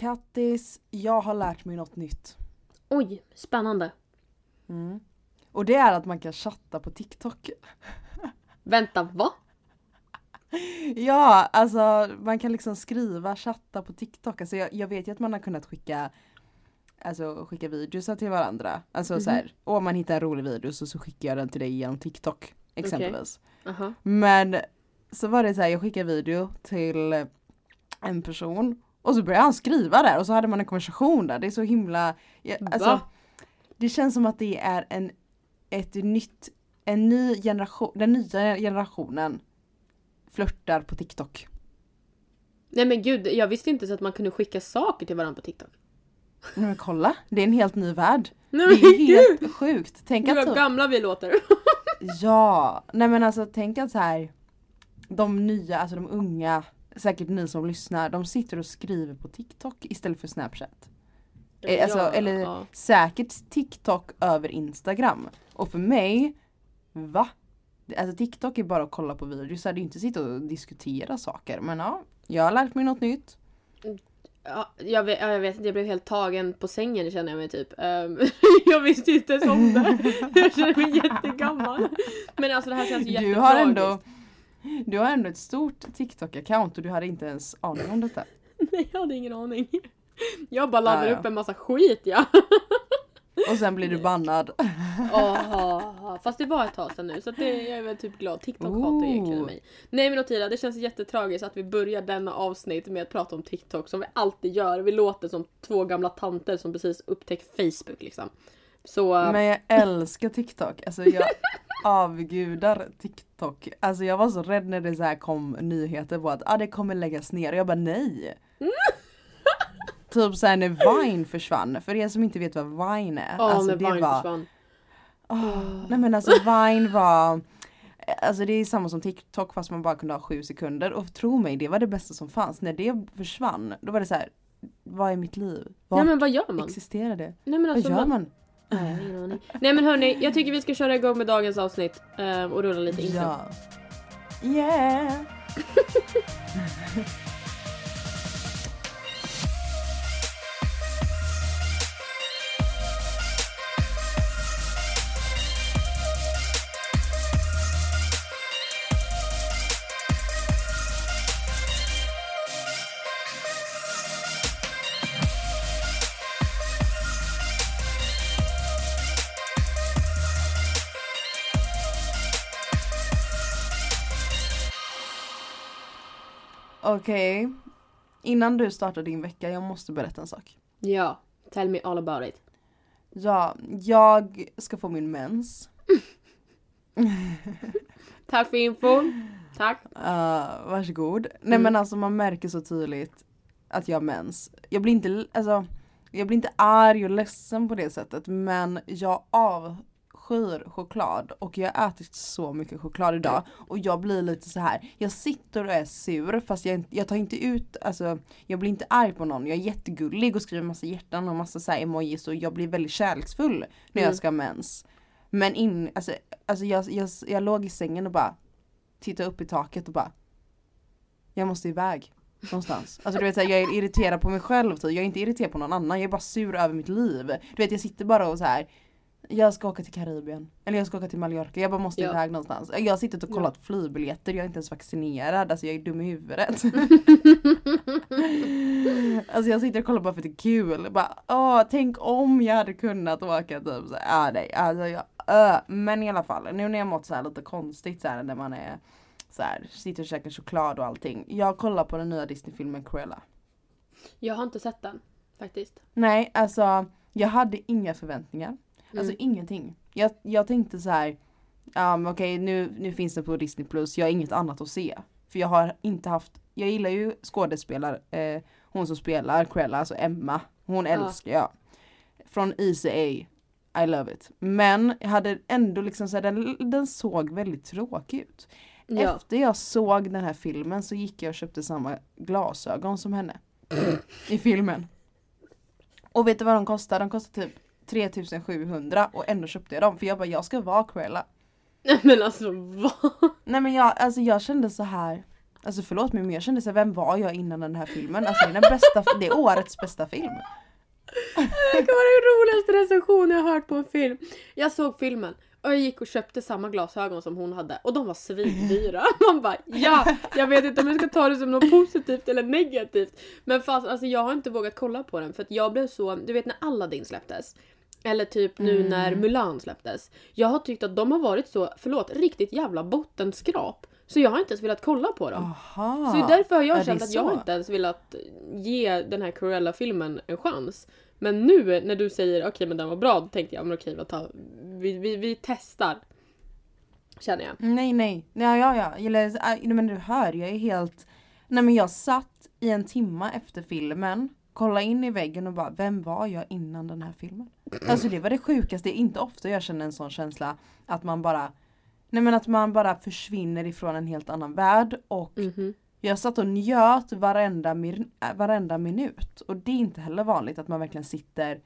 Kattis, jag har lärt mig något nytt. Oj, spännande. Mm. Och det är att man kan chatta på TikTok. Vänta, va? Ja, alltså man kan liksom skriva, chatta på TikTok. Alltså jag, jag vet ju att man har kunnat skicka Alltså skicka videos till varandra. Alltså Mhm. så här, om man hittar en rolig video så, så skickar jag den till dig genom TikTok. Exempelvis. Aha. Men så var det så här, jag skickade video till en person och så började han skriva där och så hade man en konversation där. Det är så himla, alltså, det känns som att det är en, ett nytt, en ny generation, den nya generationen flörtar på TikTok. Nej men gud, jag visste inte så att man kunde skicka saker till varandra på TikTok. Nej, Men kolla, det är en helt ny värld. Nej Det är gud! helt sjukt. Tänk Gud att vad typ, gamla vi låter. ja, nej men alltså tänk att så här de nya, alltså de unga, säkert ni som lyssnar, de sitter och skriver på TikTok istället för Snapchat. Eh, alltså, Ja, eller ja. säkert TikTok över Instagram. Och för mig, va? Alltså TikTok är bara att kolla på videos, det är inte sitta och diskutera saker. Men ja, jag har lärt mig något nytt. Ja, jag, vet, ja, jag vet jag blev helt tagen på sängen känner jag mig typ. Ehm, jag visste inte ens om det. Jag känner mig jättegammal. Men alltså det här känns ju Du har jättetragiskt. ändå du har ändå ett stort TikTok-account och du hade inte ens aning om detta. Nej, jag hade ingen aning. Jag bara laddar Ja, ja. upp en massa skit ja. Och sen blir du bannad. Åh, fast det var ett tag sedan nu så det, jag är väl typ glad. TikTok hatar ju egentligen mig. Nej men Otila, det känns jättetragiskt att vi börjar denna avsnitt med att prata om TikTok som vi alltid gör. Vi låter som två gamla tanter som precis upptäckt Facebook liksom. Så... Men jag älskar TikTok. Alltså jag avgudar TikTok. Alltså jag var så rädd när det så här kom nyheter på att ah, det kommer läggas ner och jag bara nej. typ såhär när Vine försvann. För er som inte vet vad Vine är. Ja, alltså när det Vine var, försvann. Åh, nej men alltså Vine var Alltså det är samma som TikTok fast man bara kunde ha sju sekunder och tro mig det var det bästa som fanns. När det försvann då var det så här. Vad är mitt liv? Vad Nej men vad gör man? existerar det? Nej men alltså vad gör man? Nej, jag har ingen aning. Nej men hörni, jag tycker vi ska köra igång med dagens avsnitt eh, och rulla lite intro. Ja. Yeah! Okej. Innan du startar din vecka, jag måste berätta en sak. Ja, tell me all about it. Ja, jag ska få min mens. Tack för info. Tack. Uh, varsågod. Nej Mm. men alltså man märker så tydligt att jag har mens. Jag blir inte, alltså, jag blir inte arg och ledsen på det sättet men jag avskyr choklad och jag har ätit så mycket choklad idag och jag blir lite så här. jag sitter och är sur fast jag, jag tar inte ut, alltså jag blir inte arg på någon, jag är jättegullig och skriver massa hjärtan och massa så här emojis och jag blir väldigt kärleksfull när Mm. jag ska ha mens. Men in, alltså, alltså jag, jag, jag låg i sängen och bara tittade upp i taket och bara Jag måste iväg någonstans. Alltså du vet jag är irriterad på mig själv typ. Jag är inte irriterad på någon annan, jag är bara sur över mitt liv. Du vet jag sitter bara och så här. Jag ska åka till Karibien. Eller jag ska åka till Mallorca, jag bara måste Ja. iväg någonstans. Jag har suttit och kollat flygbiljetter, jag är inte ens vaccinerad, alltså jag är dum i huvudet. alltså jag sitter och kollar bara för att det är kul. Bara, åh, tänk om jag hade kunnat åka typ så ah, nej, alltså jag, äh. Men i alla fall, nu när jag mått så här lite konstigt så här när man är så här, sitter och käkar choklad och allting. Jag kollar på den nya Disney-filmen Cruella. Jag har inte sett den faktiskt. Nej, alltså jag hade inga förväntningar. Alltså Mm. ingenting. Jag, jag tänkte så här, ja men okej nu, nu finns det på Disney Plus, jag har inget annat att se. För jag har inte haft, jag gillar ju skådespelare, eh, hon som spelar Cruella, alltså Emma, hon älskar jag. Från Easy A, I love it. Men jag hade ändå liksom så här, den, den såg väldigt tråkig ut. Ja. Efter jag såg den här filmen så gick jag och köpte samma glasögon som henne. I filmen. Och vet du vad de kostar? De kostar typ 3700 och ändå köpte jag dem för jag bara jag ska vara Cruella. Men alltså vad? Nej men jag, alltså jag kände så här. Alltså förlåt mig men jag kände såhär, vem var jag innan den här filmen? Alltså det är, den bästa, det är årets bästa film. Det kan vara den roligaste recensionen jag har hört på en film. Jag såg filmen och jag gick och köpte samma glasögon som hon hade och de var svindyra. Man bara ja, jag vet inte om jag ska ta det som något positivt eller negativt. Men fast alltså jag har inte vågat kolla på den för att jag blev så, du vet när Aladdin släpptes. Eller typ nu Mm. när Mulan släpptes. Jag har tyckt att de har varit så, förlåt, riktigt jävla bottenskrap. Så jag har inte ens velat kolla på dem. Aha. Så därför har jag känt att jag så? har inte ens velat ge den här Cruella-filmen en chans. Men nu när du säger okej men den var bra, då tänkte jag men okej ta, vi, vi, vi testar. Känner jag. Nej nej, ja ja ja, eller, äh, men du hör, jag är helt Nej men jag satt i en timma efter filmen Kolla in i väggen och bara, vem var jag innan den här filmen? Alltså det var det sjukaste, det är inte ofta jag känner en sån känsla Att man bara Nej men att man bara försvinner ifrån en helt annan värld och Mhm. jag satt och njöt varenda, äh, varenda minut och det är inte heller vanligt att man verkligen sitter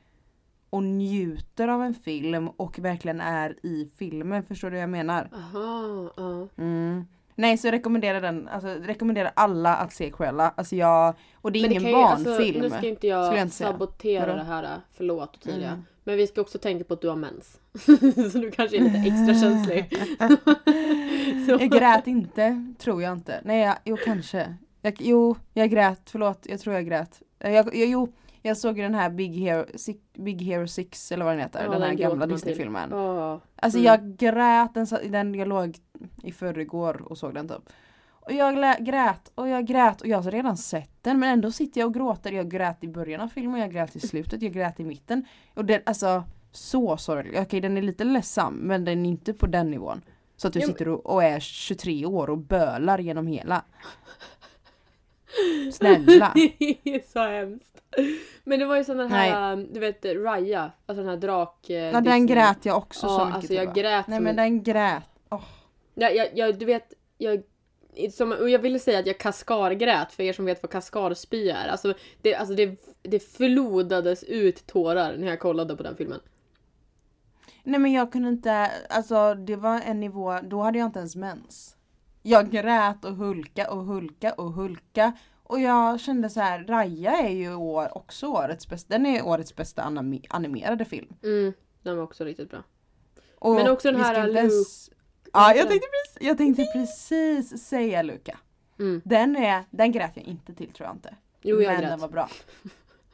och njuter av en film och verkligen är i filmen, förstår du vad jag menar? Aha, ja. Mm. Nej så jag rekommenderar den, alltså rekommenderar alla att se Cruella. Alltså jag, och det är Men ingen ju- alltså, barnfilm. nu ska inte jag, jag inte säga. sabotera Vadå? det här, förlåt Ottilia. Mm. Men vi ska också tänka på att du har mens. så du kanske är lite extra känslig. Jag grät inte, tror jag inte. Nej jag, jo kanske. Jag, jo, jag grät, förlåt, jag tror jag grät. Eh, Jag, jag, jo, jag såg den här Big Hero, Six, Big Hero 6 eller vad den heter, Ja, den här gamla. Disney-filmen. Åh. Alltså Mm. jag grät, den, den, jag låg i förrgår och såg den typ. Och jag grät och jag grät och jag har redan sett den men ändå sitter jag och gråter. Jag grät i början av filmen, jag grät i slutet, jag grät i mitten. Och den, alltså så sorglig. Okej den är lite ledsam men den är inte på den nivån. Så att du Ja, sitter och, och är 23 år och bölar genom hela. Snälla. det är så hemskt. Men det var ju sån den här, du vet Raya, alltså den här drak... eh, Ja den Disney. grät jag också Ja, så mycket alltså jag grät Nej som men en- den grät. jag, jag, jag, du vet, jag... Som, och jag ville säga att jag kaskargrät för er som vet vad kaskarspy är. Alltså det, alltså det, det flodades ut tårar när jag kollade på den filmen. Nej men jag kunde inte, alltså det var en nivå, då hade jag inte ens mens. Jag grät och hulka och hulka och hulka. Och jag kände så här, Raja är ju år, också årets bästa, den är årets bästa animerade film. Mm, den var också riktigt bra. Och Men också den här inte ens- Ja jag tänkte, precis, jag tänkte precis säga Luca. Mm. Den är, den grät jag inte till tror jag inte. Jo, jag men grät. den var bra.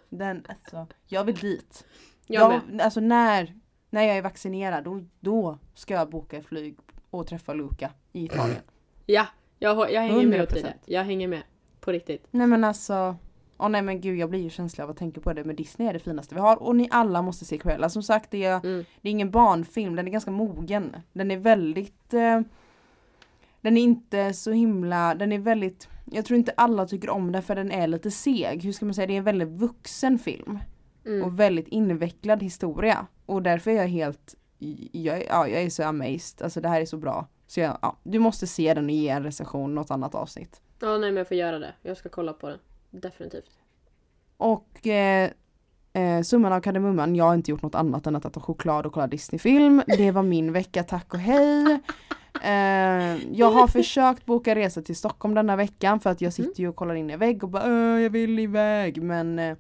Den, alltså, jag vill dit. Jag med. alltså när, när jag är vaccinerad då, då ska jag boka flyg och träffa Luca i Italien. Ja, jag, jag hänger med 100%. Ottilia. Jag hänger med. På riktigt. nej men alltså, åh nej men gud jag blir ju känslig av att tänka på det men Disney är det finaste vi har och ni alla måste se Cruella. Som sagt det är, Mm. det är ingen barnfilm, den är ganska mogen. Den är väldigt eh, Den är inte så himla, den är väldigt Jag tror inte alla tycker om den för den är lite seg. Hur ska man säga, det är en väldigt vuxen film. Mm. och väldigt invecklad historia. Och därför är jag helt, jag, ja, jag är så amazed. Alltså det här är så bra. Så jag, ja, du måste se den och ge en recension något annat avsnitt. Ja, nej men jag får göra det. Jag ska kolla på den. Definitivt. Och eh, eh, summan av kardemumman, jag har inte gjort något annat än att äta choklad och kolla Disneyfilm. Det var min vecka, tack och hej. Eh, jag har försökt boka resa till Stockholm denna veckan för att jag sitter ju och kollar in i vägg och bara "Åh, jag vill iväg men eh,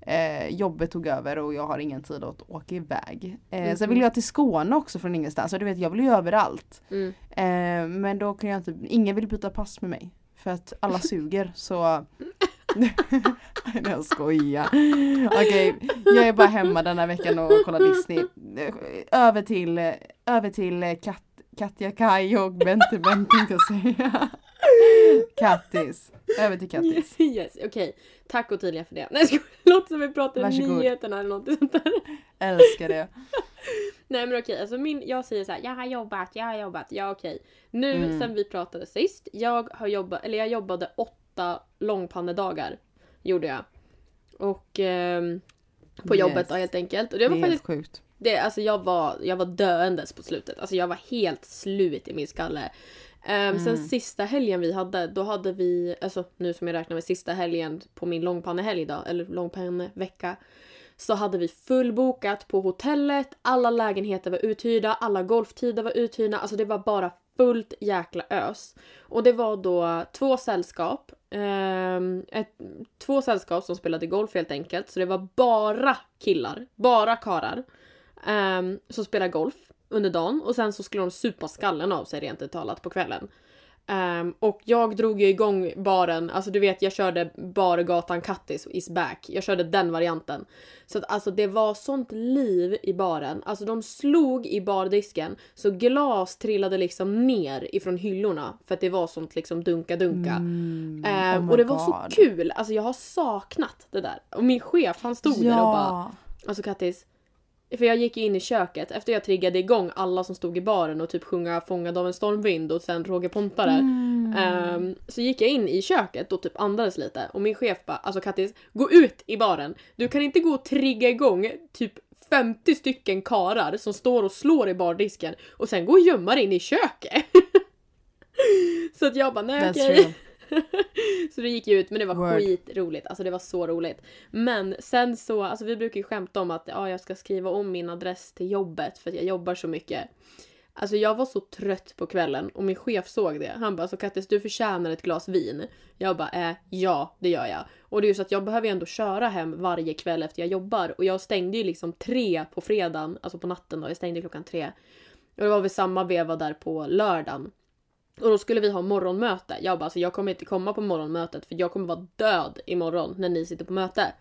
eh, jobbet tog över och jag har ingen tid att åka iväg. Eh, Sen Mhm. vill jag till Skåne också från ingenstans och du vet jag vill ju överallt. Mm. Eh, men då kan jag inte, ingen vill byta pass med mig. För att alla suger så Nej jag skojar. Okej, jag är bara hemma denna veckan och kollar Disney. Över till, över till Kat, Katja Kaj och Bente Bente tänkte jag säga. Kattis. Över till Kattis. Yes, yes. okej. Tack Ottilia för det. Nej, jag låter som vi pratar Varsågod. nyheterna eller något sånt där. Älskar det. Nej men okej, alltså min, jag säger så här, jag har jobbat, jag har jobbat, ja okej. Nu Mm. sen vi pratade sist, jag har jobbat, eller jag jobbade åtta långpannedagar. Gjorde jag. Och ehm, på Yes. jobbet då helt enkelt. Och det Det var är faktiskt, sjukt. det, alltså jag var, jag var döendes på slutet. Alltså jag var helt slut i min skalle. Sen Mm. sista helgen vi hade, då hade vi, alltså nu som jag räknar med sista helgen på min långpannehelg då, eller långpannevecka. Så hade vi fullbokat på hotellet, alla lägenheter var uthyrda, alla golftider var uthyrda, alltså det var bara fullt jäkla ös. Och det var då två sällskap. Ehm, ett, två sällskap som spelade golf helt enkelt. Så det var bara killar, bara karar um, som spelade golf under dagen och sen så skulle de supa skallen av sig rent ut talat på kvällen. Ehm, och jag drog ju igång baren, alltså du vet jag körde bargatan Kattis is back. Jag körde den varianten. Så att alltså det var sånt liv i baren. Alltså de slog i bardisken så glas trillade liksom ner ifrån hyllorna för att det var sånt liksom dunka-dunka. Mm, Ehm, oh och det var så God. kul, alltså jag har saknat det där. Och min chef han stod där och bara Ja. Alltså Kattis. För jag gick ju in i köket efter jag triggade igång alla som stod i baren och typ sjunga Fångad av en stormvind och sen Roger Pontare. Mm. Ehm, så gick jag in i köket och typ andades lite och min chef bara alltså Kattis, gå ut i baren. Du kan inte gå och trigga igång typ 50 stycken karar som står och slår i bardisken och sen gå och gömma dig in i köket. så att jag bara nej okej. true. så det gick ju ut men det var Word. skitroligt. Alltså det var så roligt. Men sen så, alltså vi brukar ju skämta om att ja, jag ska skriva om min adress till jobbet för att jag jobbar så mycket. Alltså jag var så trött på kvällen och min chef såg det. Han bara så Kattis du förtjänar ett glas vin. Jag bara äh, ja det gör jag. Och det är ju så att jag behöver ju ändå köra hem varje kväll efter jag jobbar och jag stängde ju liksom tre på fredagen, alltså på natten då. Jag stängde klockan tre. Och det var väl samma veva där på lördagen. Och då skulle vi ha morgonmöte. Jag bara, alltså jag kommer inte komma på morgonmötet för jag kommer vara död imorgon när ni sitter på möte.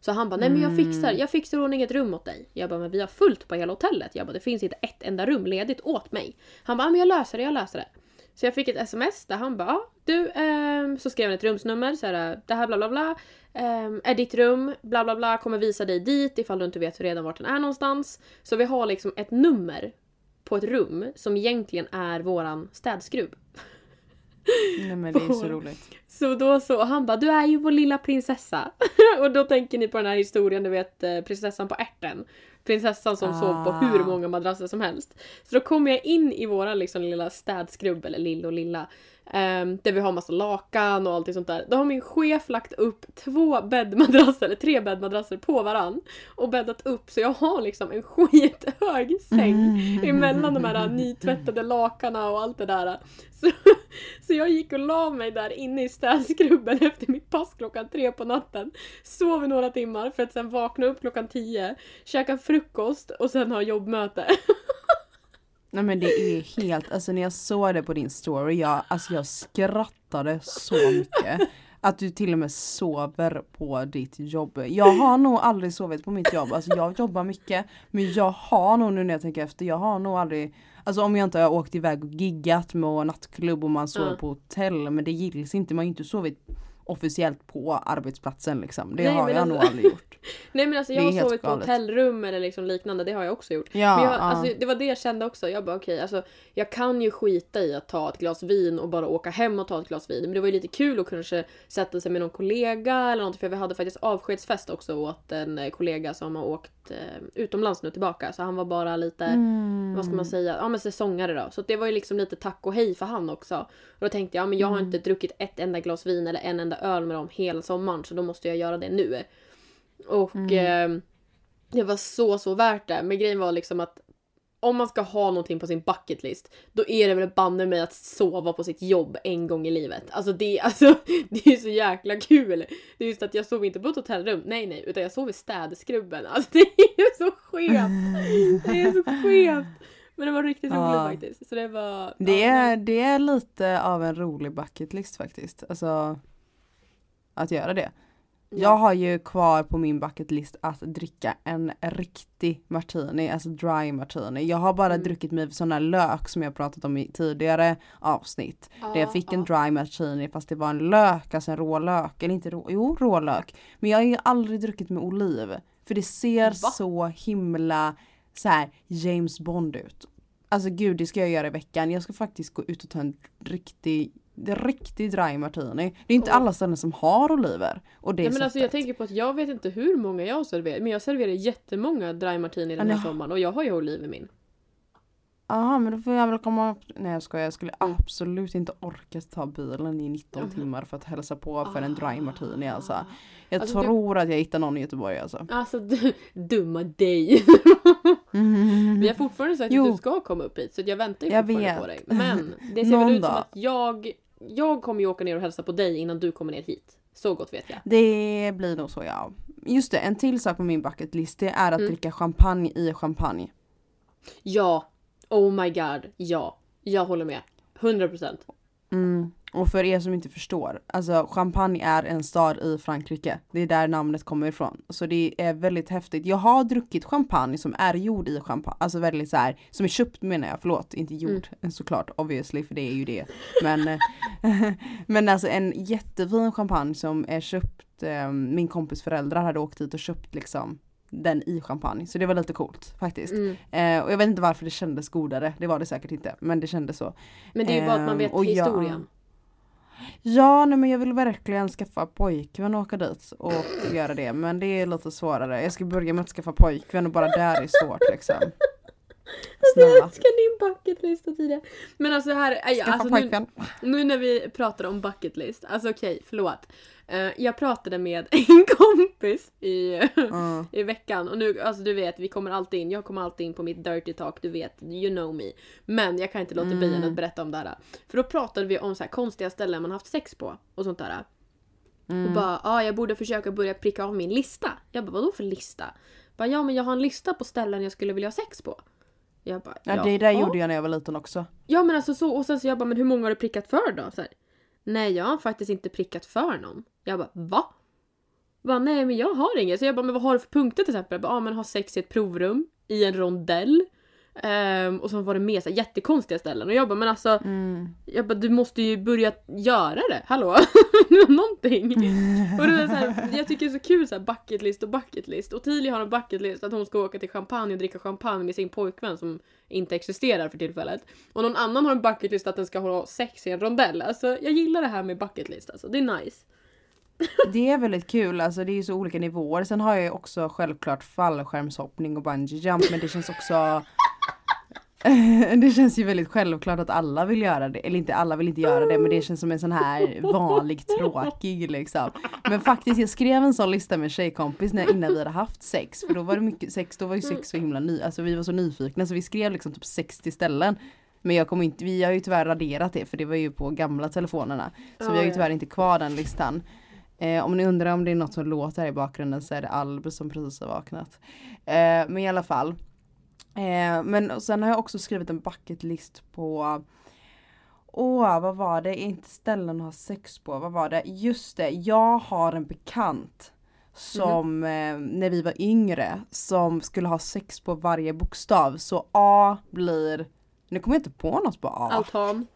Så han bara, nej men jag fixar, jag fixar ordning ett rum åt dig. Jag bara, men vi har fullt på hela hotellet. Jag bara, det finns inte ett enda rum ledigt åt mig. Han bara, "Ja, men jag löser det, jag löser det. Så jag fick ett sms där han bara, "Ja, du, ehm, så skrev han ett rumsnummer, så här, det här bla bla bla. ehm, är ditt rum, bla bla bla, kommer visa dig dit ifall du inte vet redan vart den är någonstans. Så vi har liksom ett nummer på ett rum som egentligen är våran städskrubb. Nej men det är så roligt. Så då så, och han bara du är ju vår lilla prinsessa. och då tänker ni på den här historien, du vet eh, prinsessan på ärten. Prinsessan som sov på Ah. hur många madrasser som helst. Så då kommer jag in i våra liksom lilla städskrubb, eller lill och lilla. Ehm, där vi har massa lakan och allt sånt där. Då har min chef lagt upp två bäddmadrasser, eller tre bäddmadrasser på varann. Och bäddat upp så jag har liksom en skithög säng emellan de här nytvättade lakanen och allt det där. Så, så jag gick och la mig där inne i städskrubben efter mitt pass klockan tre på natten. Sov i några timmar för att sen vakna upp klockan tio, käka frukost och sen ha jobbmöte. Nej men det är helt, alltså när jag såg det på din story, jag, alltså jag skrattade så mycket. Att du till och med sover på ditt jobb. Jag har nog aldrig sovit på mitt jobb, alltså jag jobbar mycket. Men jag har nog nu när jag tänker efter, jag har nog aldrig Alltså om jag inte har åkt iväg och giggat med nattklubb och man sover Ja. på hotell men det gills inte, man har ju inte sovit officiellt på arbetsplatsen liksom. Det Nej, har jag alltså- nog aldrig gjort. Nej men alltså jag har sovit på hotellrum eller liksom liknande, det har jag också gjort. Ja, Men jag, ja. alltså, det var det jag kände också. Jag bara okej, alltså, jag kan ju skita i att ta ett glas vin och bara åka hem och ta ett glas vin. Men det var ju lite kul att kanske sätta sig med någon kollega eller något. För vi hade faktiskt avskedsfest också åt en eh, kollega som har åkt eh, utomlands nu tillbaka. Så han var bara lite, Mm. vad ska man säga, ja men säsongare då. Så det var ju liksom lite tack och hej för han också. Och då tänkte jag, ja, men jag har Mm. inte druckit ett enda glas vin eller en enda öl med dem hela sommaren. Så då måste jag göra det nu. Och Mm. eh, det var så, så värt det. Men grejen var liksom att om man ska ha någonting på sin bucket list, då är det väl banne mig att sova på sitt jobb en gång i livet. Alltså det, alltså, det är så jäkla kul. Det är just att jag sov inte på ett hotellrum, nej nej, utan jag sov i städskrubben. Alltså det är så skevt. Det är så skevt. Men det var riktigt roligt Ja. faktiskt. Så det var... Det ja, är, det är lite av en rolig bucket list faktiskt. Alltså att göra det. Ja. Jag har ju kvar på min bucket list att dricka en riktig martini, alltså dry martini. Jag har bara Mm. druckit mig sån här lök som jag pratat om i tidigare avsnitt. Där jag fick en dry martini fast det var en lök, alltså en rå lök, eller inte rå, jo rå lök. Men jag har ju aldrig druckit med oliv. För det ser Va? så himla så här James Bond ut. Alltså gud det ska jag göra i veckan. Jag ska faktiskt gå ut och ta en riktig, en riktig dry martini. Det är inte Åh. alla ställen som har oliver. Och det Nej, men alltså jag tänker på att jag vet inte hur många jag har serverat, men jag serverar jättemånga dry martini den här Ja, sommaren och jag har ju oliv i min. Jaha men då får jag väl komma upp. Nej jag skojar, jag skulle Mm. absolut inte orka ta bilen i 19 Ja, men- timmar för att hälsa på för en dry martini alltså. Jag Alltså, du- tror att jag hittar någon i Göteborg alltså. Alltså du, dumma dig. Mm. Vi har fortfarande sagt Jo. att du ska komma upp hit så jag väntar ju fortfarande på dig. Men det ser väl ut som att jag, jag kommer ju åka ner och hälsa på dig innan du kommer ner hit. Så gott vet jag. Det blir nog så ja. Just det, en till sak på min bucket list det är att Mm. dricka champagne i champagne. Ja, oh my god, ja. Jag håller med. 100%. Mm. Och för er som inte förstår, alltså Champagne är en stad i Frankrike. Det är där namnet kommer ifrån. Så det är väldigt häftigt. Jag har druckit champagne som är gjord i champagne, alltså väldigt så här, som är köpt menar jag, förlåt, inte gjord såklart obviously för det är ju det. Men, eh, men alltså en jättefin champagne som är köpt, eh, min kompis föräldrar hade åkt dit och köpt liksom den i champagne. Så det var lite coolt faktiskt. Mm. Eh, och jag vet inte varför det kändes godare, det var det säkert inte, men det kändes så. Men det är ju bara att man Ehm, vet historien. Ja, Ja, nej men jag vill verkligen skaffa pojkvän och åka dit och göra det. Men det är lite svårare. Jag ska börja med att skaffa pojkvän och bara där är svårt liksom. Jag Snälla. älskar din bucket list tidigare. Men alltså här, Skaffa alltså nu, nu när vi pratar om bucket list, alltså okej, förlåt. Eh, jag pratade med en kompis i, Mm. i veckan och nu, alltså du vet, vi kommer alltid in, jag kommer alltid in på mitt dirty talk, du vet, you know me. Men jag kan inte låta bli Mm. att berätta om det här. För då pratade vi om så här konstiga ställen man haft sex på och sånt där. Och Mm. bara, ja jag borde försöka börja pricka av min lista. Jag bara, vadå för lista? Bara, ja men jag har en lista på ställen jag skulle vilja ha sex på. Jag bara, Ja, det där "Jaha." gjorde jag när jag var liten också. Ja men alltså så, och sen så jag bara, men hur många har du prickat för då? Så här, nej jag har faktiskt inte prickat för någon. Jag bara, va? Bara, nej men jag har inget. Så jag bara, men vad har du för punkter till exempel? Jag bara, ja men ha sex i ett provrum, i en rondell. Ehm, och så var det mer så här, jättekonstiga ställen. Och jag bara, men alltså, Mm. jag bara, du måste ju börja göra det. Hallå? Någonting. Och det är så här, jag tycker det är så kul så här bucket list och bucket list. Och Tilly har en bucket list att hon ska åka till champagne och dricka champagne med sin pojkvän som inte existerar för tillfället. Och någon annan har en bucket list att den ska ha sex i en rondell. Alltså jag gillar det här med bucket list alltså. Det är nice. Det är väldigt kul, alltså det är ju så olika nivåer. Sen har jag ju också självklart fallskärmshoppning och bungee jump men det känns också det känns ju väldigt självklart att alla vill göra det, eller inte alla vill inte göra det men det känns som en sån här vanlig tråkig liksom. Men faktiskt jag skrev en sån lista med tjejkompis när, innan vi hade haft sex för då var det mycket sex, då var ju sex så himla ny, alltså vi var så nyfikna så vi skrev liksom typ 60 ställen. Men jag kommer inte, vi har ju tyvärr raderat det för det var ju på gamla telefonerna. Så Ja, vi har ju tyvärr inte kvar den listan. Eh, om ni undrar om det är något som låter här i bakgrunden så är det Alb som precis har vaknat. Eh, men i alla fall. Eh, men sen har jag också skrivit en bucket list på Åh, vad var det? Inte ställen att ha sex på. Vad var det? Just det, jag har en bekant som eh, när vi var yngre som skulle ha sex på varje bokstav. Så A blir, nu kommer jag inte på något på A. Altan.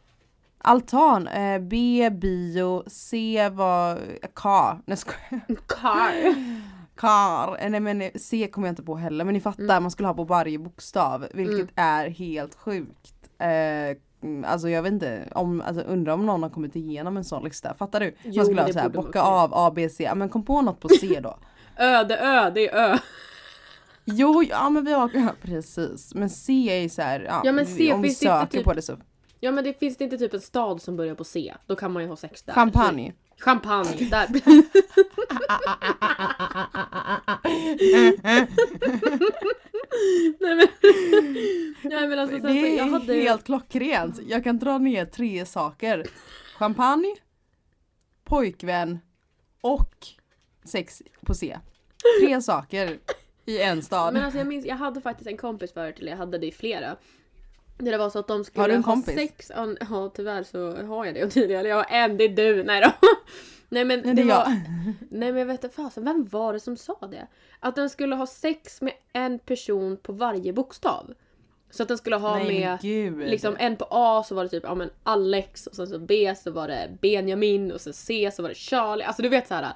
Altan, eh, B bio, C var K. Nej skojar. Car. Kar. Eh, Nej men eh, C kommer jag inte på heller men ni fattar Mm. man skulle ha på varje bokstav vilket Mm. är helt sjukt. Eh, mm, alltså jag vet inte, om, alltså, undrar om någon har kommit igenom en sån lista. Fattar du? Jo, man skulle ha det så här, borde man bocka av A, B, C. Men kom på något på C då. Öde ö, det är ö. jo, ja men vi har, ja, precis. Men C är ju så här, ja, Ja, men C om vi söker typ- på det så. Ja men det finns det inte typ en stad som börjar på C? Då kan man ju ha sex där. Champagne. Champagne, där. Nej men, nej, men alltså sen så, Det är hade ju- helt klockrent. Jag kan dra ner tre saker. Champagne, pojkvän och sex på C. Tre saker i en stad. Men alltså jag minns, jag hade faktiskt en kompis förut, eller jag hade det i flera. Där det var så att de skulle Har du en ha kompis? sex, ja tyvärr så har jag det och tydligen, eller jag har en, det är du, nej då. Nej men Nej, det är var, jag. nej men jag vet inte fasen, vem var det som sa det? Att den skulle ha sex med en person på varje bokstav. Så att den skulle ha Nej med gud. liksom en på A så var det typ ja, men Alex och sen så B så var det Benjamin och så C så var det Charlie. Alltså du vet så här.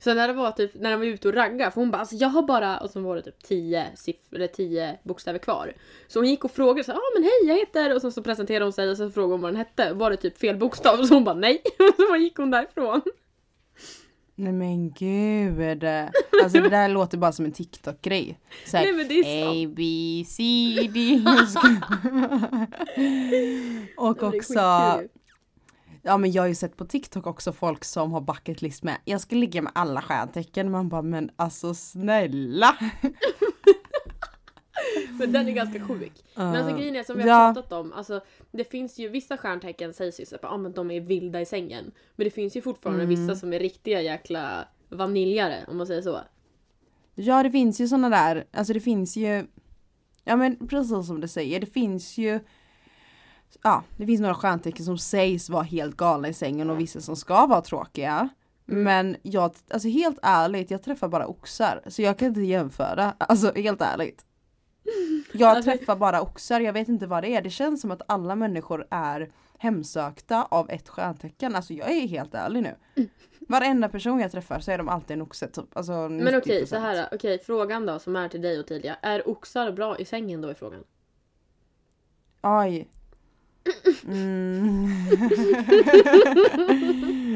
Så när det var typ när de var ute och ragga för hon bara alltså jag har bara och så var det typ 10 siffror eller 10 bokstäver kvar. Så hon gick och frågade så ja ah, men hej jag heter och så, så presenterade hon sig och så frågade hon vad den hette. Var det typ fel bokstav? Så hon bara nej. Och så gick hon därifrån. Nej men gud. Alltså det där låter bara som en TikTok-grej. Nej, men det är sant. A, B, C, D. och också. Ja men jag har ju sett på TikTok också folk som har bucket list med, jag ska ligga med alla stjärntecken. Man bara men alltså snälla. Men den är ganska sjuk. Men alltså grejen är som vi har Ja. pratat om, alltså det finns ju vissa stjärntecken sägs ju så att ah, men de är vilda i sängen. Men det finns ju fortfarande Mm. vissa som är riktiga jäkla vaniljare om man säger så. Ja det finns ju såna där, alltså det finns ju Ja men precis som du säger, det finns ju Ja, det finns några stjärntecken som sägs vara helt galna i sängen och vissa som ska vara tråkiga. Mm. Men jag, alltså helt ärligt, jag träffar bara oxar. Så jag kan inte jämföra, alltså helt ärligt. Jag Alltså- träffar bara oxar, jag vet inte vad det är. Det känns som att alla människor är hemsökta av ett stjärntecken. Alltså jag är helt ärlig nu. Varenda person jag träffar så är de alltid en oxe typ. Alltså Men okej, 90%. så här. Okej, frågan då som är till dig Ottilia. Är oxar bra i sängen då i frågan? Oj. Mm.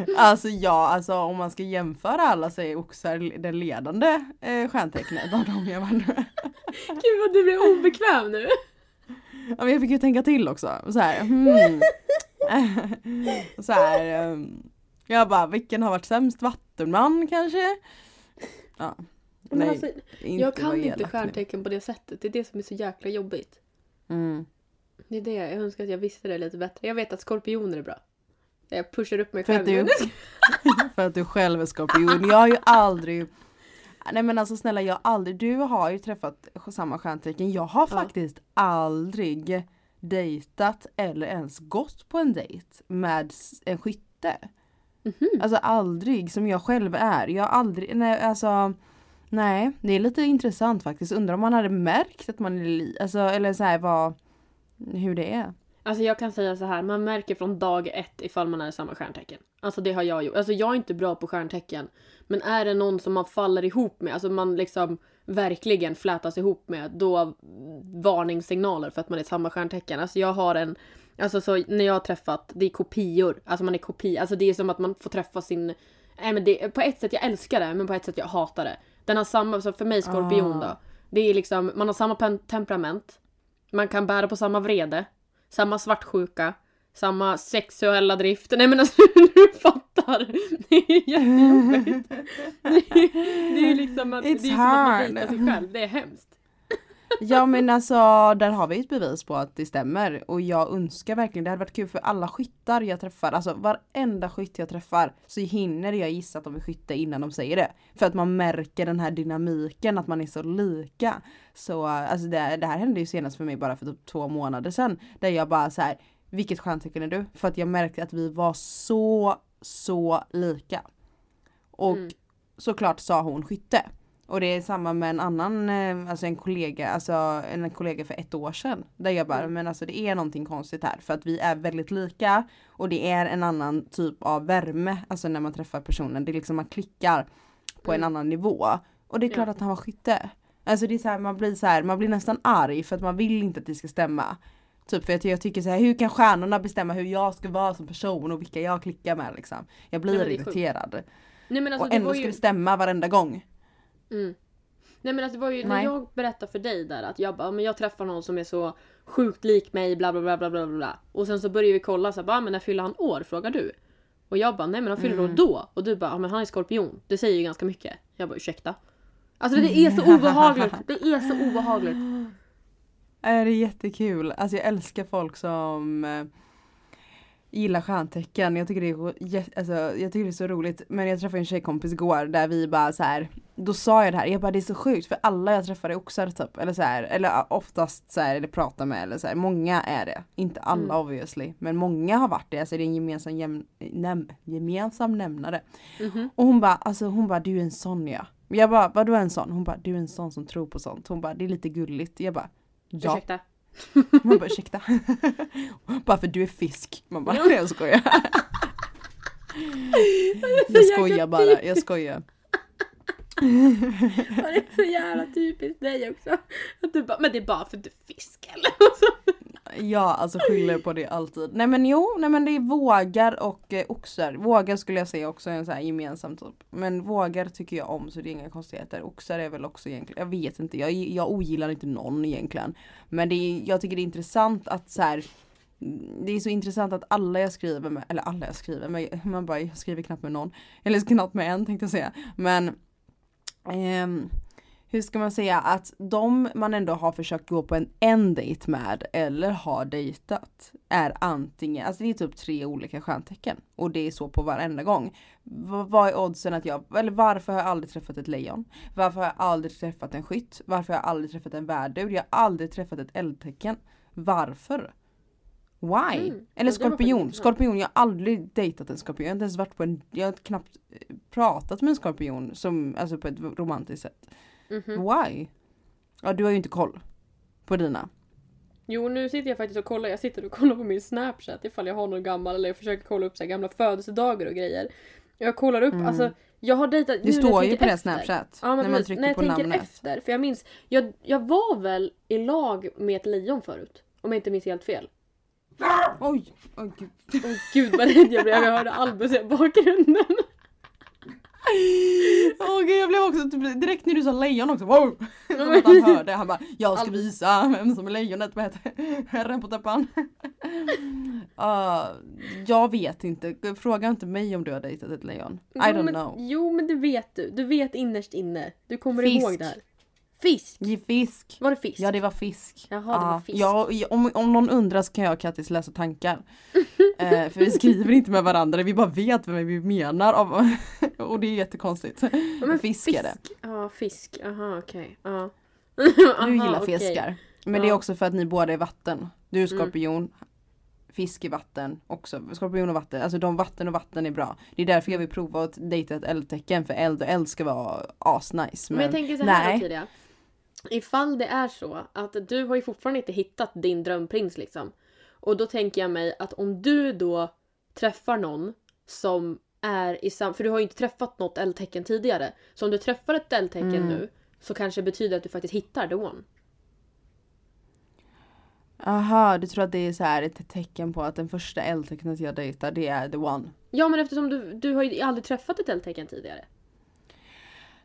alltså ja, alltså om man ska jämföra alla så är oxar den ledande eh, stjärntecknet av dem jag var Gud vad du blir obekväm nu! ja, men Jag fick ju tänka till också. Så här, hmm. så här, ehm, jag bara, vilken har varit sämst? Vattenman kanske? Ja. Men Nej, alltså, jag kan inte elak nu. stjärntecken på det sättet. Det är det som är så jäkla jobbigt. Mm. Det är det, jag önskar att jag visste det lite bättre. Jag vet att skorpioner är bra. Jag pushar upp mig För själv. att, du, för att du själv är skorpion. Jag har ju aldrig Nej men alltså snälla jag har aldrig, du har ju träffat samma stjärntecken. Jag har Ja. faktiskt aldrig dejtat eller ens gått på en dejt med en skytte. Mhm. Alltså aldrig som jag själv är. Jag har aldrig, nej alltså Nej, det är lite intressant faktiskt. Undrar om man hade märkt att man är li, alltså eller så här vad, hur det är. Alltså jag kan säga så här, man märker från dag ett ifall man är samma stjärntecken. Alltså det har jag gjort. Alltså jag är inte bra på stjärntecken. Men är det någon som man faller ihop med, alltså man liksom verkligen flätas ihop med, då varningssignaler för att man är samma stjärntecken. Alltså jag har en, alltså så när jag har träffat, det är kopior. Alltså man är kopi, alltså det är som att man får träffa sin, nej men det, på ett sätt jag älskar det, men på ett sätt jag hatar det. Den har samma, så för mig skorpion Ah. då. Det är liksom, man har samma temperament. Man kan bära på samma vrede. Samma svartsjuka. Samma sexuella drift. Nej men alltså du fattar. Det är jättejobbigt. Det är, det är liksom att, det är It's som att man dejtar sig själv. Det är hemskt. Ja men alltså där har vi ett bevis på att det stämmer och jag önskar verkligen, det hade varit kul för alla skyttar jag träffar, alltså varenda skytt jag träffar så hinner jag gissa att de är skytte innan de säger det. För att man märker den här dynamiken, att man är så lika. Så alltså det, det här hände ju senast för mig bara för typ två månader sedan. Där jag bara så här, vilket stjärntecken är du? För att jag märkte att vi var så, så lika. Och Mm. såklart sa hon skytte. Och det är samma med en annan, eh, alltså en kollega, alltså en kollega för ett år sedan. Där jag bara, Mm. men alltså det är någonting konstigt här för att vi är väldigt lika och det är en annan typ av värme, alltså när man träffar personen. Det är liksom man klickar på en Mm. annan nivå. Och det är klart Ja. att han var skytte. Alltså det är så här, man blir så här, man blir nästan arg för att man vill inte att det ska stämma. Typ för att jag tycker så här, hur kan stjärnorna bestämma hur jag ska vara som person och vilka jag klickar med liksom. Jag blir Nej, irriterad. Nej men alltså och ändå var ska ju... det stämma varenda gång. Mm. Nej men alltså det var ju när Nej. jag berättade för dig där att jag bara, men jag träffar någon som är så sjukt lik mig bla bla bla bla bla bla. Och sen så började vi kolla så här, bara, men när fyller han år? Frågar du. Och jag bara, nej men han fyller Mm. år då. Och du bara, ja men han är skorpion. Det säger ju ganska mycket. Jag bara, ursäkta. Alltså det är så obehagligt. Det är så obehagligt. Det är jättekul. Alltså jag älskar folk som eh, gillar stjärntecken. Jag tycker, det är, alltså, jag tycker det är så roligt. Men jag träffade en tjejkompis igår där vi bara så här. Då sa jag det här, jag bara det är så sjukt för alla jag träffar är oxar typ. Eller så här, eller oftast så här, eller pratar med eller så här. Många är det. Inte alla Mm. obviously. Men många har varit det. Alltså det är en gemensam, jäm, näm, gemensam nämnare. Mhm. Och hon bara, alltså hon bara du är en sån ja. Jag bara vadå en sån? Hon bara du är en sån som tror på sånt. Hon bara det är lite gulligt. Jag bara ja. Ursäkta. Man bara ursäkta. bara för du är fisk. Man bara jag skojar. jag skojar bara, jag skojar. Ja, Det är så jävla typiskt dig också. Att du bara, men det är bara för att du är fisk eller? Ja alltså skyller på det alltid. Nej men jo, nej men det är vågar och eh, oxar. Vågar skulle jag säga också är en sån här gemensam typ. Men vågar tycker jag om så det är inga konstigheter. Oxar är väl också egentligen, jag vet inte, jag, jag ogillar inte någon egentligen. Men det är, jag tycker det är intressant att så här. Mm, det är så intressant att alla jag skriver med, eller alla jag skriver med, man bara jag skriver knappt med någon. Eller knappt med en tänkte jag säga. Men ehm, hur ska man säga att de man ändå har försökt gå på en, en dejt med eller har dejtat är antingen, alltså det är typ tre olika stjärntecken och det är så på varenda gång. V- vad är oddsen att jag, eller varför har jag aldrig träffat ett lejon? Varför har jag aldrig träffat en skytt? Varför har jag aldrig träffat en värdur? Jag har aldrig träffat ett eldtecken. Varför? Why? Mm, Eller skorpion. Skorpion, jag har aldrig dejtat en skorpion. Jag har inte ens varit på en, jag har knappt eh, pratat med en skorpion som, alltså på ett romantiskt sätt. Mhm. Why? Ja du har ju inte koll på dina. Jo nu sitter jag faktiskt och kollar, jag sitter och kollar på min snapchat ifall jag har någon gammal eller jag försöker kolla upp så gamla födelsedagar och grejer. Jag kollar upp, Mm. alltså jag har dejtat... Det står ju på efter. snapchat. Ja, när man trycker när jag på tänker namnet. efter, för jag minns, jag, jag var väl i lag med ett lejon förut. Om jag inte minns helt fel. Oj! Oj gud. Åh gud vad rädd jag blev, jag hörde Albus i bakgrunden. Åh gud jag blev också typ, direkt när du sa lejon också, wow! Som att han hörde, han bara jag ska visa vem som är lejonet, heter herren på täppan? Ah, jag vet inte, fråga inte mig om du har dejtat ett lejon. I Jo, don't men, know. Jo men det vet du, du vet innerst inne. Du kommer Fisk. ihåg det här. Fisk! Fisk. Var det fisk? Ja det var fisk. Jaha, det var fisk. Ja, om, om någon undrar så kan jag och Kattis läsa tankar. eh, för vi skriver inte med varandra, vi bara vet vem vi menar. Av, och det är jättekonstigt. Ja, men fisk är det. Ja, fisk. Aha, okej. Ja. Du gillar okej. fiskar. Men det är också för att ni båda är vatten. Du är skorpion. Fisk i vatten också. Skorpion och vatten. Alltså de vatten och vatten är bra. Det är därför jag vill prova att dejta ett eldtecken. För eld och eld ska vara asnice. Men jag tänker så här nej. då, Tidia. Ifall det är så att du har ju fortfarande inte hittat din drömprins liksom. Och då tänker jag mig att om du då träffar någon som är i sam... För du har ju inte träffat något eldtecken tidigare. Så om du träffar ett eldtecken Mm. nu så kanske det betyder att du faktiskt hittar the one. Aha, du tror att det är så här ett tecken på att den första eldtecknet jag dejtar det är the one. Ja men eftersom du, du har ju aldrig träffat ett eldtecken tidigare.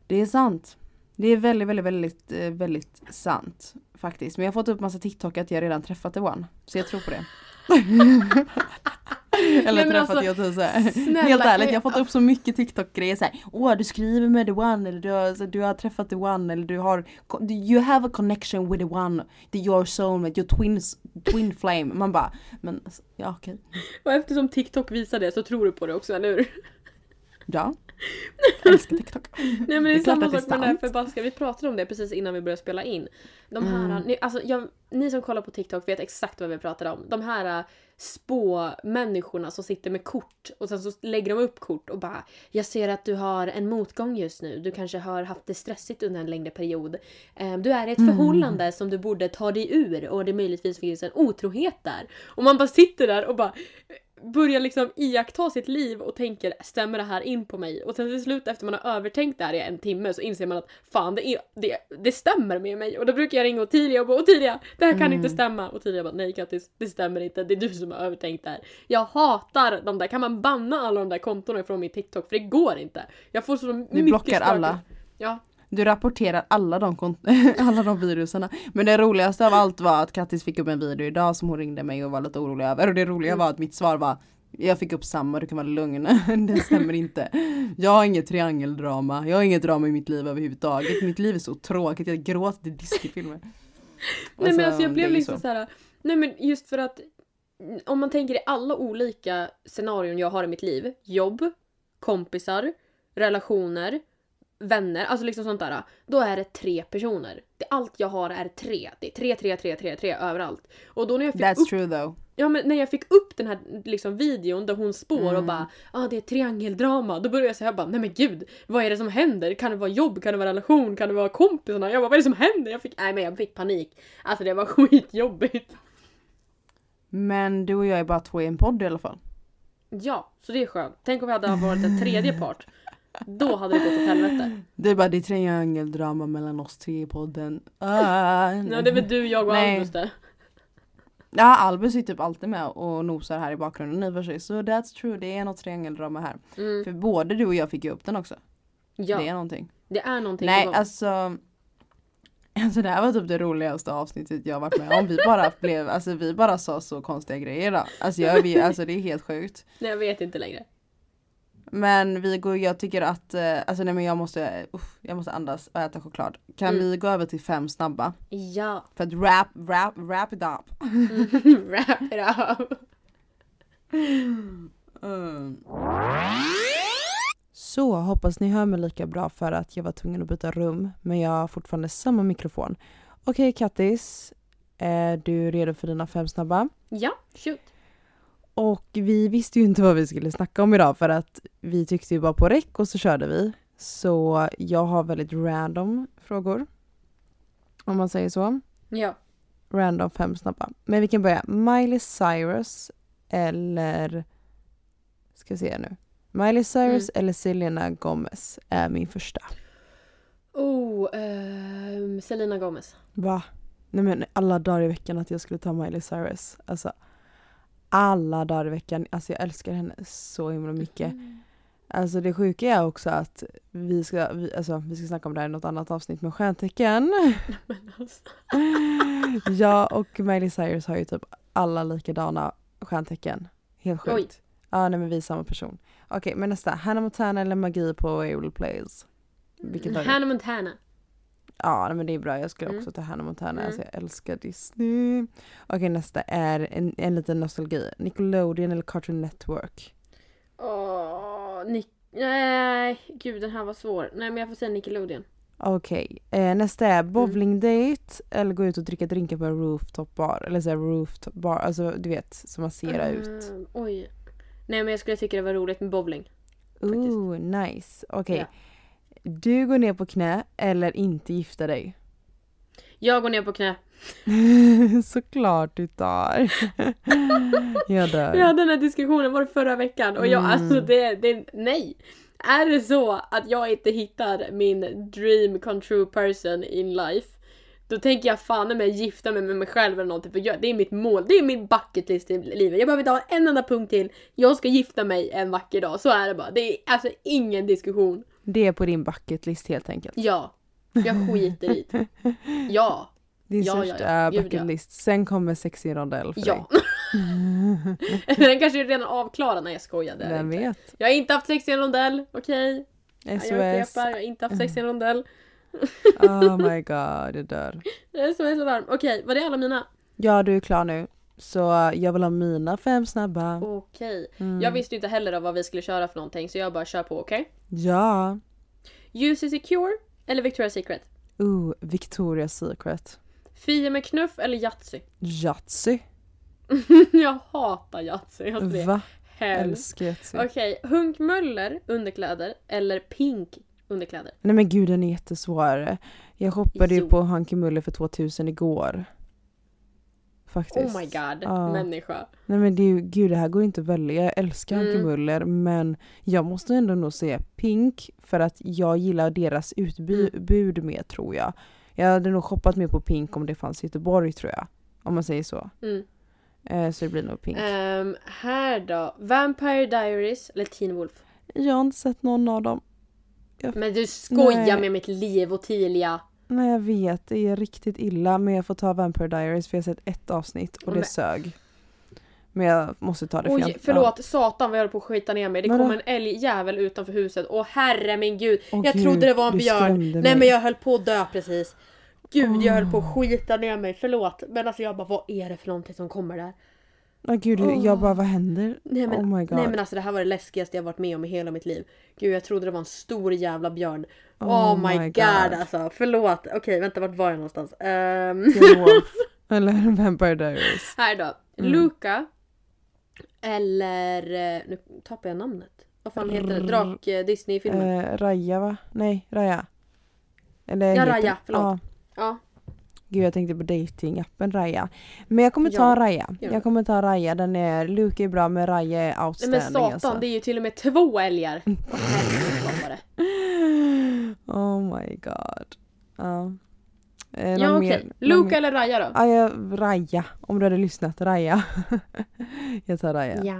Det är sant. Det är väldigt, väldigt, väldigt, eh, väldigt sant. Faktiskt. Men jag har fått upp massa TikTok att jag redan träffat the one. Så jag tror på det. Eller Nej, träffat alltså, jag såhär. snälla, Helt ärligt, jag- jag har fått upp så mycket TikTok-grejer såhär. Åh, du skriver med the one eller du har, du har träffat the one eller du har You have a connection with the one. The your soulmate, your twins, twin flame. Man bara, men alltså, ja okej. Och eftersom TikTok visar det så tror du på det också, eller hur? Ja. Jag älskar TikTok. Nej men det är, Det är samma sak med den här förbaskade, vi pratade om det precis innan vi började spela in. De här, Mm. ni, alltså, jag, ni som kollar på TikTok vet exakt vad vi pratar om. De här äh, spå-människorna som sitter med kort och sen så lägger de upp kort och bara Jag ser att du har en motgång just nu. Du kanske har haft det stressigt under en längre period. Ehm, Du är i ett Mm. förhållande som du borde ta dig ur och det möjligtvis finns en otrohet där. Och man bara sitter där och bara börjar liksom iaktta sitt liv och tänker stämmer det här in på mig? Och sen till slut efter man har övertänkt det här i en timme så inser man att fan det, är, det, det stämmer med mig. Och då brukar jag ringa Ottilia och bara Ottilia det här kan Mm. inte stämma. Och Ottilia bara nej Kattis det stämmer inte det är du som har övertänkt det här. Jag hatar de där, kan man banna alla de där kontona från min TikTok? För det går inte. Jag får så mycket Du blockar alla. Ja. Du rapporterar alla de, kont- alla de viruserna. Men det roligaste av allt var att Kattis fick upp en video idag som hon ringde mig och var lite orolig över. Och det roliga var att mitt svar var jag fick upp samma, du kan vara lugn. det stämmer inte. Jag har inget triangeldrama. Jag har inget drama i mitt liv överhuvudtaget. Mitt liv är så tråkigt. Jag gråter till Disney-filmer. Nej men alltså jag det blev liksom så. här. Nej men just för att om man tänker i alla olika scenarion jag har i mitt liv. Jobb, kompisar, relationer, vänner, alltså liksom sånt där. Då är det tre personer. Det, allt jag har är tre. Det är tre, tre, tre, tre, tre överallt. Och då när jag fick That's upp true though. Ja men när jag fick upp den här liksom, videon där hon spår och Mm. bara ah, det är triangeldrama. Då började jag säga bara nej men gud vad är det som händer? Kan det vara jobb? Kan det vara relation? Kan det vara kompisarna? Jag bara vad är det som händer? Jag fick, nej men jag fick panik. Alltså det var skitjobbigt. Men du och jag är bara två i en podd i alla fall. Ja, så det är skönt. Tänk om vi hade varit en tredje part. Då hade det gått åt helvete. Det är bara det är triangeldrama mellan oss tre i podden. Ah, Ja, det är väl du, jag och Nej. Albus det. Ja, Albus är typ alltid med och nosar här i bakgrunden i och för sig. Så that's true, det är något triangeldrama här. Mm. För både du och jag fick ju upp den också. Ja, Det är någonting. det är någonting Nej, alltså. Alltså det här var typ det roligaste avsnittet jag varit med om. Vi bara blev, alltså vi bara sa så konstiga grejer då. Alltså, jag, vi, alltså det är helt sjukt. Nej, jag vet inte längre. Men vi går, jag tycker att, eh, alltså nej men jag måste, uff, jag måste andas och äta choklad. Kan Mm. vi gå över till fem snabba? Ja. För att wrap, wrap, wrap it up. Wrap it up. Mm. Så hoppas ni hör mig lika bra för att jag var tvungen att byta rum men jag har fortfarande samma mikrofon. Okej Kattis, är du redo för dina fem snabba? Ja, shoot. Och vi visste ju inte vad vi skulle snacka om idag för att vi tyckte ju bara på räck och så körde vi. Så jag har väldigt random frågor. Om man säger så. Ja. Random fem snabba. Men vi kan börja. Miley Cyrus eller... Ska vi se nu. Miley Cyrus eller Selena Gomez är min första. Oh, ehm, Selena Gomez. Va? Nej men alla dagar i veckan att jag skulle ta Miley Cyrus. Alltså alla dagar i veckan. Alltså jag älskar henne så himla mycket. Alltså det sjuka är också att vi ska, vi, alltså, vi ska snacka om det här i något annat avsnitt med stjärntecken. Alltså. jag och Miley Cyrus har ju typ alla likadana stjärntecken. Helt Oj. sjukt. Ja nej men vi är samma person. Okej men nästa. Hannah Montana eller magi på Able Plays? Vilket? Hannah Montana. Ja men det är bra. Jag skulle Mm. också ta Hannah Montana. Mm. Alltså jag älskar Disney. Okej nästa är en, en liten nostalgi. Nickelodeon eller Cartoon Network? Åh, Nick... Nej, gud den här var svår. Nej men jag får säga Nickelodeon. Okej, eh, nästa är Mm. bowlingdate eller gå ut och dricka drinkar på en rooftop bar. Eller såhär rooftop bar, alltså du vet som man ser ut. Ehm, oj. Nej men jag skulle tycka det var roligt med bowling. Ooh, nice. Okej. Ja. Du går ner på knä eller inte gifta dig? Jag går ner på knä. Såklart du tar. jag dör. Vi hade den här diskussionen var förra veckan och jag Mm. alltså det, det, nej. Är det så att jag inte hittar min dream come true person in life då tänker jag fan med gifta mig med mig själv eller någonting för jag, det är mitt mål, det är min bucket list i livet. Jag behöver inte ha en enda punkt till. Jag ska gifta mig en vacker dag, så är det bara. Det är alltså ingen diskussion. Det är på din bucket list helt enkelt. Ja, jag skiter i det. Ja, Din Ja, största ja. Ja. list. Sen kommer sexig rondell för ja. Den kanske är redan avklarad. Nej jag dig. är Vem inte. vet? Jag har inte haft sex i en rondell, okej? Jag SOS. upprepar, jag har inte haft sex i en rondell. Oh my god, jag dör. Jag är så varm. Okej, var det alla mina? Ja, du är klar nu. Så jag vill ha mina fem snabba. Okej. Mm. Jag visste ju inte heller vad vi skulle köra för någonting så jag bara kör på, okej? Ja. UC Secure eller Victoria's Secret? Ooh, Victoria's Secret. Fia med knuff eller Yatzy? Yatzy. jag hatar Yatzy. Är Va? Älskar Yatzy. Okej, Hunk Möller underkläder eller Pink underkläder? Nej men gud den är jättesvår. Jag shoppade ju Jo. på Hanky Muller för 2000 igår. Faktiskt. Oh my god, Ja. människa. Nej men det är ju, gud det här går inte att välja. Jag älskar Mm. Muller men jag måste ändå nog säga Pink för att jag gillar deras utbud mer tror jag. Jag hade nog shoppat mer på Pink om det fanns i Göteborg tror jag. Om man säger så. Mm. Eh, så det blir nog Pink. Ehm, här då, Vampire Diaries eller Teen Wolf? Jag har inte sett någon av dem. Men du skojar Nej. med mitt liv Ottilia. Nej jag vet, det är riktigt illa men jag får ta Vampire Diaries för jag har sett ett avsnitt och det Men- sög. Men jag måste ta det för Oj, jag, förlåt, satan vad jag höll på att skita ner mig. Det Vadå? kom en älgjävel utanför huset. Åh herre min gud. Åh, jag gud, trodde det var en björn. Nej mig. men jag höll på att dö precis. Gud jag höll på att skita ner mig, förlåt. Men alltså jag bara vad är det för någonting som kommer där? Ja gud, Åh. jag bara vad händer? Nej men, oh my god. nej men alltså det här var det läskigaste jag varit med om i hela mitt liv. Gud jag trodde det var en stor jävla björn. Oh, Oh my, my god. God. alltså. Förlåt. Okej vänta vart var jag någonstans? Wolf. Eller Vampire Diaries. här då. Mm. Luca. Eller, eh, nu tappar jag namnet. Vad fan heter det? Drak eh, Disney-filmen. Eh, Raja va? Nej, Raja. Eller Ja, Raja, förlåt. Ja. Ja. Gud jag tänkte på datingappen Raja. Men jag kommer ta Ja, Raja. Jag kommer ta Raja. Den är, Luke är bra men Raja är Nej outstanding men satan, alltså. det är ju till och med två älgar. Vad? Oh my god. Ja. Eh, Ja okej. någon Luca mer- eller Raja då? Ja, jag, Raja. Om du hade lyssnat. Raja. jag tar Raja. Ja.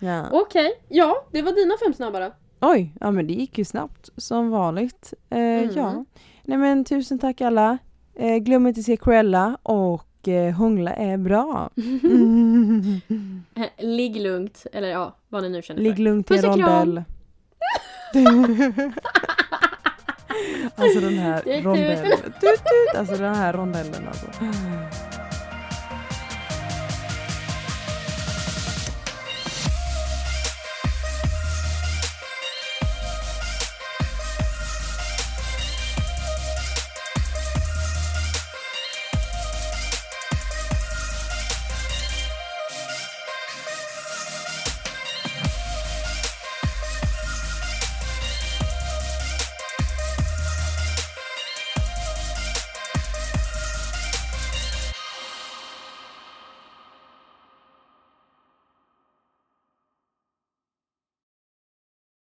Ja. Okej, ja det var dina fem snabba då. Oj, ja men det gick ju snabbt som vanligt. Eh, Mm. Ja. Nej men tusen tack alla. Eh, glöm inte att se Cruella och eh, hångla är bra. Mm. Ligg lugnt, eller ja, vad ni nu känner Ligg för. lugnt i rondell. Alltså den här rondellen. Tut, tut. Alltså den här rondellen alltså.